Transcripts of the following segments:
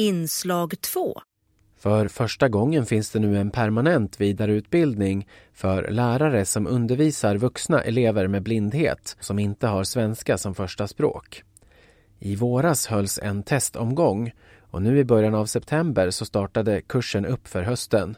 Inslag 2 För första gången finns det nu en permanent vidareutbildning för lärare som undervisar vuxna elever med blindhet som inte har svenska som första språk. I våras hölls en testomgång och nu i början av september så startade kursen upp för hösten.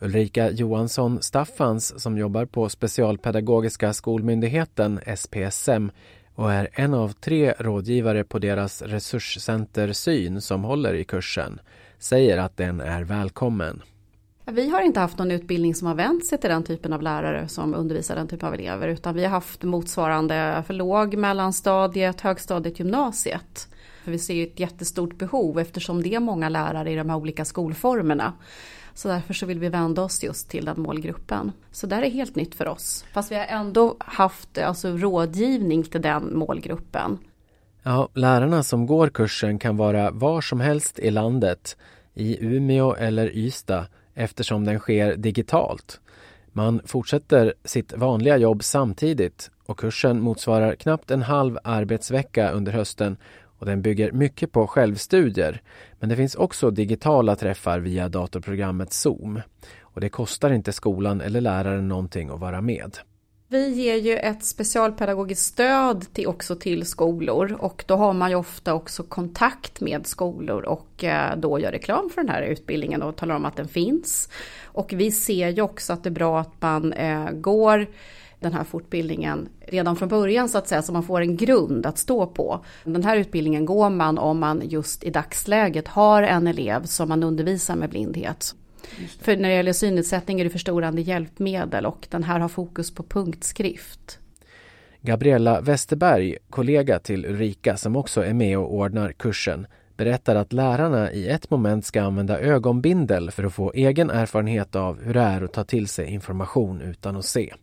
Ulrika Johansson Staffans som jobbar på Specialpedagogiska skolmyndigheten, SPSM, och är en av tre rådgivare på deras resurscenter Syn som håller i kursen, säger att den är välkommen. Vi har inte haft någon utbildning som har vänt sig till den typen av lärare som undervisar den typen av elever utan vi har haft motsvarande för låg, mellanstadiet, högstadiet, gymnasiet. För vi ser ett jättestort behov eftersom det är många lärare i de här olika skolformerna. Så därför så vill vi vända oss just till den målgruppen. Så det här är helt nytt för oss. Fast vi har ändå haft alltså, rådgivning till den målgruppen. Ja, lärarna som går kursen kan vara var som helst i landet, i Umeå eller Ystad, eftersom den sker digitalt. Man fortsätter sitt vanliga jobb samtidigt och kursen motsvarar knappt en halv arbetsvecka under hösten och den bygger mycket på självstudier. Men det finns också digitala träffar via datorprogrammet Zoom. Och det kostar inte skolan eller läraren någonting att vara med. Vi ger ju ett specialpedagogiskt stöd till, också till skolor och då har man ju ofta också kontakt med skolor och eh, då gör reklam för den här utbildningen och talar om att den finns. Och vi ser ju också att det är bra att man eh, går den här fortbildningen redan från början så att säga, så man får en grund att stå på. Den här utbildningen går man om man just i dagsläget har en elev som man undervisar med blindhet. För när det gäller synnedsättning är det förstorande hjälpmedel och den här har fokus på punktskrift. Gabriella Westerberg, kollega till Ulrika som också är med och ordnar kursen, berättar att lärarna i ett moment ska använda ögonbindel för att få egen erfarenhet av hur det är att ta till sig information utan att se.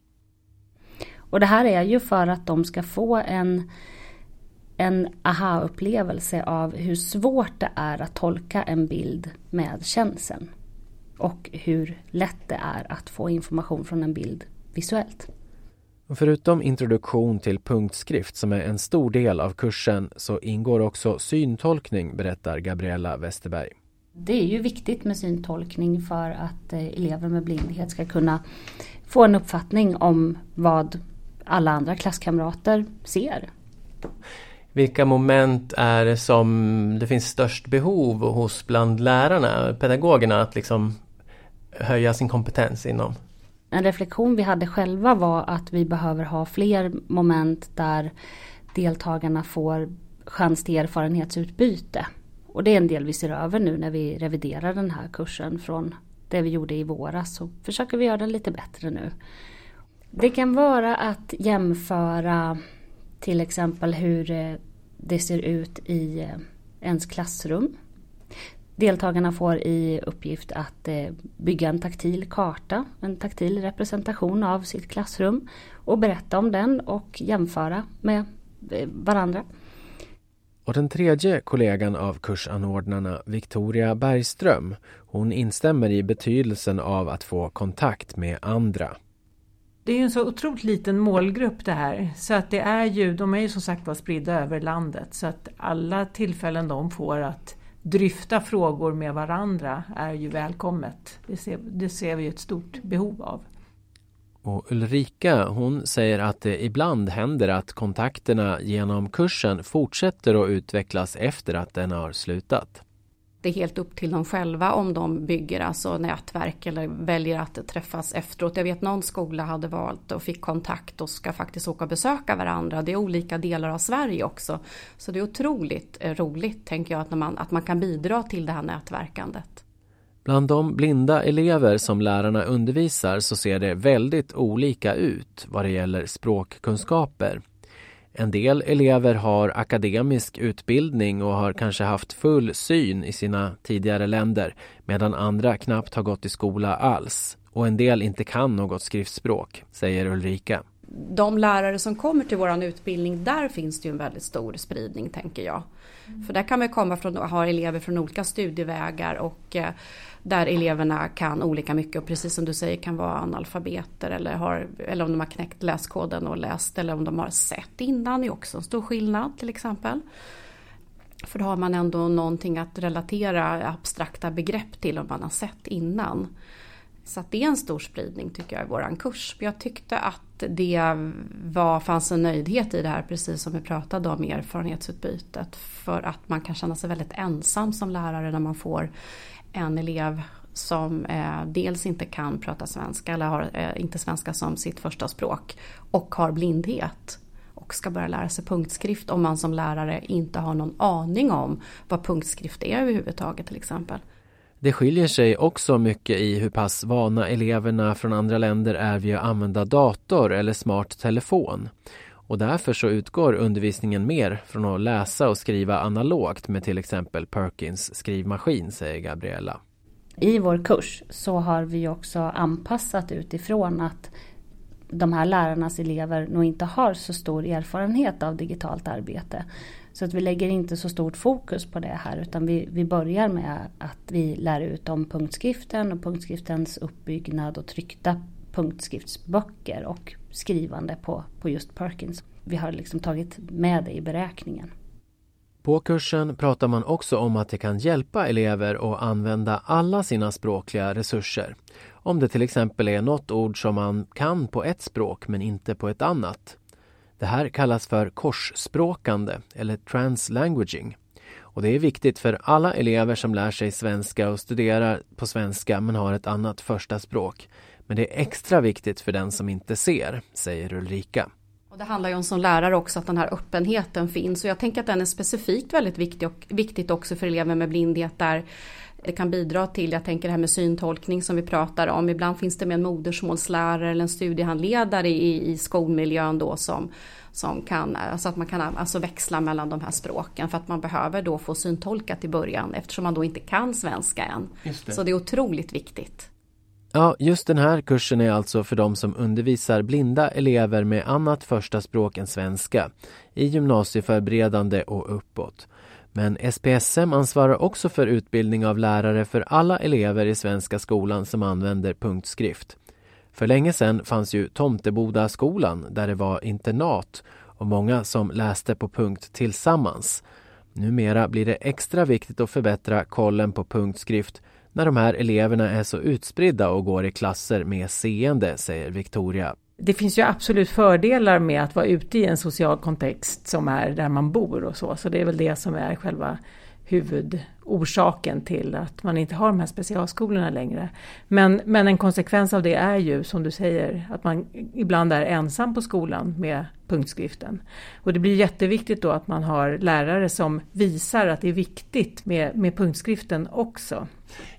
Och det här är ju för att de ska få en, en aha-upplevelse av hur svårt det är att tolka en bild med känseln. Och hur lätt det är att få information från en bild visuellt. Förutom introduktion till punktskrift som är en stor del av kursen så ingår också syntolkning, berättar Gabriella Westerberg. Det är ju viktigt med syntolkning för att eh, elever med blindhet ska kunna få en uppfattning om vad alla andra klasskamrater ser. Vilka moment är det som det finns störst behov hos bland lärarna, pedagogerna att liksom höja sin kompetens inom? En reflektion vi hade själva var att vi behöver ha fler moment där deltagarna får chans till erfarenhetsutbyte. Och det är en del vi ser över nu när vi reviderar den här kursen från det vi gjorde i våras. Så försöker vi göra den lite bättre nu. Det kan vara att jämföra till exempel hur eh, det ser ut i eh, ens klassrum. Deltagarna får i uppgift att eh, bygga en taktil karta, en taktil representation av sitt klassrum och berätta om den och jämföra med varandra. Och den tredje kollegan av kursanordnarna, Victoria Bergström, hon instämmer i betydelsen av att få kontakt med andra. Det är ju en så otroligt liten målgrupp det här. Så att det är ju, de är ju som sagt var spridda över landet. Så att alla tillfällen de får att dryfta frågor med varandra är ju välkommet. Det ser, det ser vi ett stort behov av. Och Ulrika hon säger att det ibland händer att kontakterna genom kursen fortsätter att utvecklas efter att den har slutat det är helt upp till dem själva om de bygger alltså nätverk eller väljer att träffas efteråt. Jag vet någon skola hade valt och fick kontakt och ska faktiskt åka och besöka varandra. Det är olika delar av Sverige också. Så det är otroligt eh, roligt tänker jag att, man, att man kan bidra till det här nätverkandet. Bland de blinda elever som lärarna undervisar så ser det väldigt olika ut vad det gäller språkkunskaper. En del elever har akademisk utbildning och har kanske haft full syn i sina tidigare länder medan andra knappt har gått i skola alls. Och en del inte kan något skriftspråk, säger Ulrika. De lärare som kommer till vår utbildning, där finns det ju en väldigt stor spridning tänker jag. För där kan man komma från, ha elever från olika studievägar och eh, där eleverna kan olika mycket och precis som du säger kan vara analfabeter eller, har, eller om de har knäckt läskoden och läst eller om de har sett innan är också en stor skillnad till exempel. För då har man ändå någonting att relatera abstrakta begrepp till om man har sett innan. Så det är en stor spridning tycker jag i våran kurs. Jag tyckte att det var, fanns en nöjdhet i det här precis som vi pratade om erfarenhetsutbytet. För att man kan känna sig väldigt ensam som lärare när man får en elev som eh, dels inte kan prata svenska eller har eh, inte svenska som sitt första språk och har blindhet och ska börja lära sig punktskrift om man som lärare inte har någon aning om vad punktskrift är överhuvudtaget till exempel. Det skiljer sig också mycket i hur pass vana eleverna från andra länder är vid att använda dator eller smart telefon. Och därför så utgår undervisningen mer från att läsa och skriva analogt med till exempel Perkins skrivmaskin, säger Gabriella. I vår kurs så har vi också anpassat utifrån att de här lärarnas elever nog inte har så stor erfarenhet av digitalt arbete. Så att vi lägger inte så stort fokus på det här utan vi, vi börjar med att vi lär ut om punktskriften och punktskriftens uppbyggnad och tryckta punktskriftsböcker och skrivande på, på just Perkins. Vi har liksom tagit med det i beräkningen. På kursen pratar man också om att det kan hjälpa elever att använda alla sina språkliga resurser. Om det till exempel är något ord som man kan på ett språk men inte på ett annat. Det här kallas för korsspråkande eller translanguaging. Och det är viktigt för alla elever som lär sig svenska och studerar på svenska men har ett annat första språk. Men det är extra viktigt för den som inte ser, säger Ulrika. Och det handlar ju om som lärare också att den här öppenheten finns och jag tänker att den är specifikt väldigt viktig och viktigt också för elever med blindhet där det kan bidra till, jag tänker det här med syntolkning som vi pratar om. Ibland finns det med en modersmålslärare eller en studiehandledare i, i skolmiljön då som, som kan, alltså att man kan alltså växla mellan de här språken för att man behöver då få syntolkat i början eftersom man då inte kan svenska än. Det. Så det är otroligt viktigt. Ja, just den här kursen är alltså för de som undervisar blinda elever med annat första språk än svenska i gymnasieförberedande och uppåt. Men SPSM ansvarar också för utbildning av lärare för alla elever i Svenska skolan som använder punktskrift. För länge sedan fanns ju Tomteboda skolan där det var internat och många som läste på punkt tillsammans. Numera blir det extra viktigt att förbättra kollen på punktskrift när de här eleverna är så utspridda och går i klasser med seende, säger Victoria det finns ju absolut fördelar med att vara ute i en social kontext som är där man bor och så. Så det är väl det som är själva huvud huvudorsaken till att man inte har de här specialskolorna längre. Men, men en konsekvens av det är ju, som du säger, att man ibland är ensam på skolan med punktskriften. Och det blir jätteviktigt då att man har lärare som visar att det är viktigt med, med punktskriften också.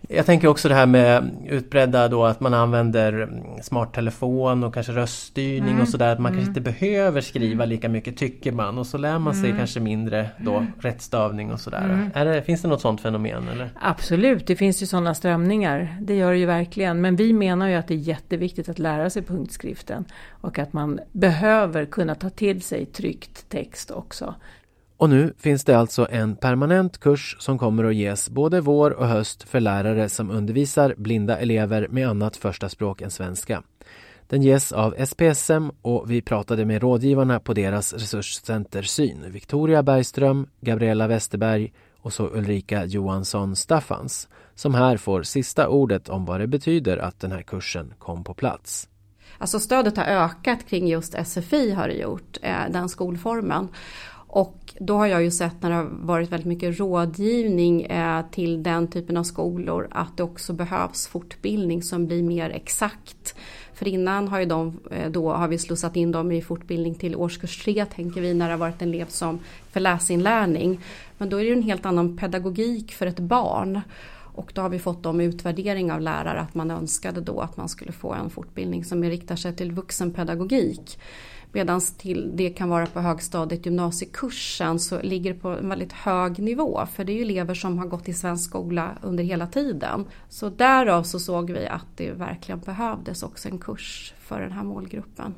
Jag tänker också det här med utbredda då att man använder smarttelefon och kanske röststyrning mm. och sådär. Att man mm. kanske inte behöver skriva lika mycket tycker man och så lär man sig mm. kanske mindre då mm. rättstavning och sådär. Mm. Det, finns det något sådant fenomen? Eller? Absolut, det finns ju sådana strömningar. Det gör det ju verkligen. Men vi menar ju att det är jätteviktigt att lära sig punktskriften och att man behöver kunna ta till sig tryckt text också. Och nu finns det alltså en permanent kurs som kommer att ges både vår och höst för lärare som undervisar blinda elever med annat första språk än svenska. Den ges av SPSM och vi pratade med rådgivarna på deras resurscenter Syn, Victoria Bergström, Gabriella Westerberg och så Ulrika Johansson Staffans, som här får sista ordet om vad det betyder att den här kursen kom på plats. Alltså stödet har ökat kring just SFI har det gjort, eh, den skolformen. Och då har jag ju sett när det har varit väldigt mycket rådgivning eh, till den typen av skolor att det också behövs fortbildning som blir mer exakt. För innan har, ju de, eh, då har vi slussat in dem i fortbildning till årskurs 3 tänker vi när det har varit en elev som för läsinlärning. Men då är det en helt annan pedagogik för ett barn. Och då har vi fått dem utvärdering av lärare att man önskade då att man skulle få en fortbildning som riktar sig till vuxenpedagogik. Medan till det kan vara på högstadiet gymnasiekursen så ligger det på en väldigt hög nivå. För det är ju elever som har gått i svensk skola under hela tiden. Så därav så såg vi att det verkligen behövdes också en kurs för den här målgruppen.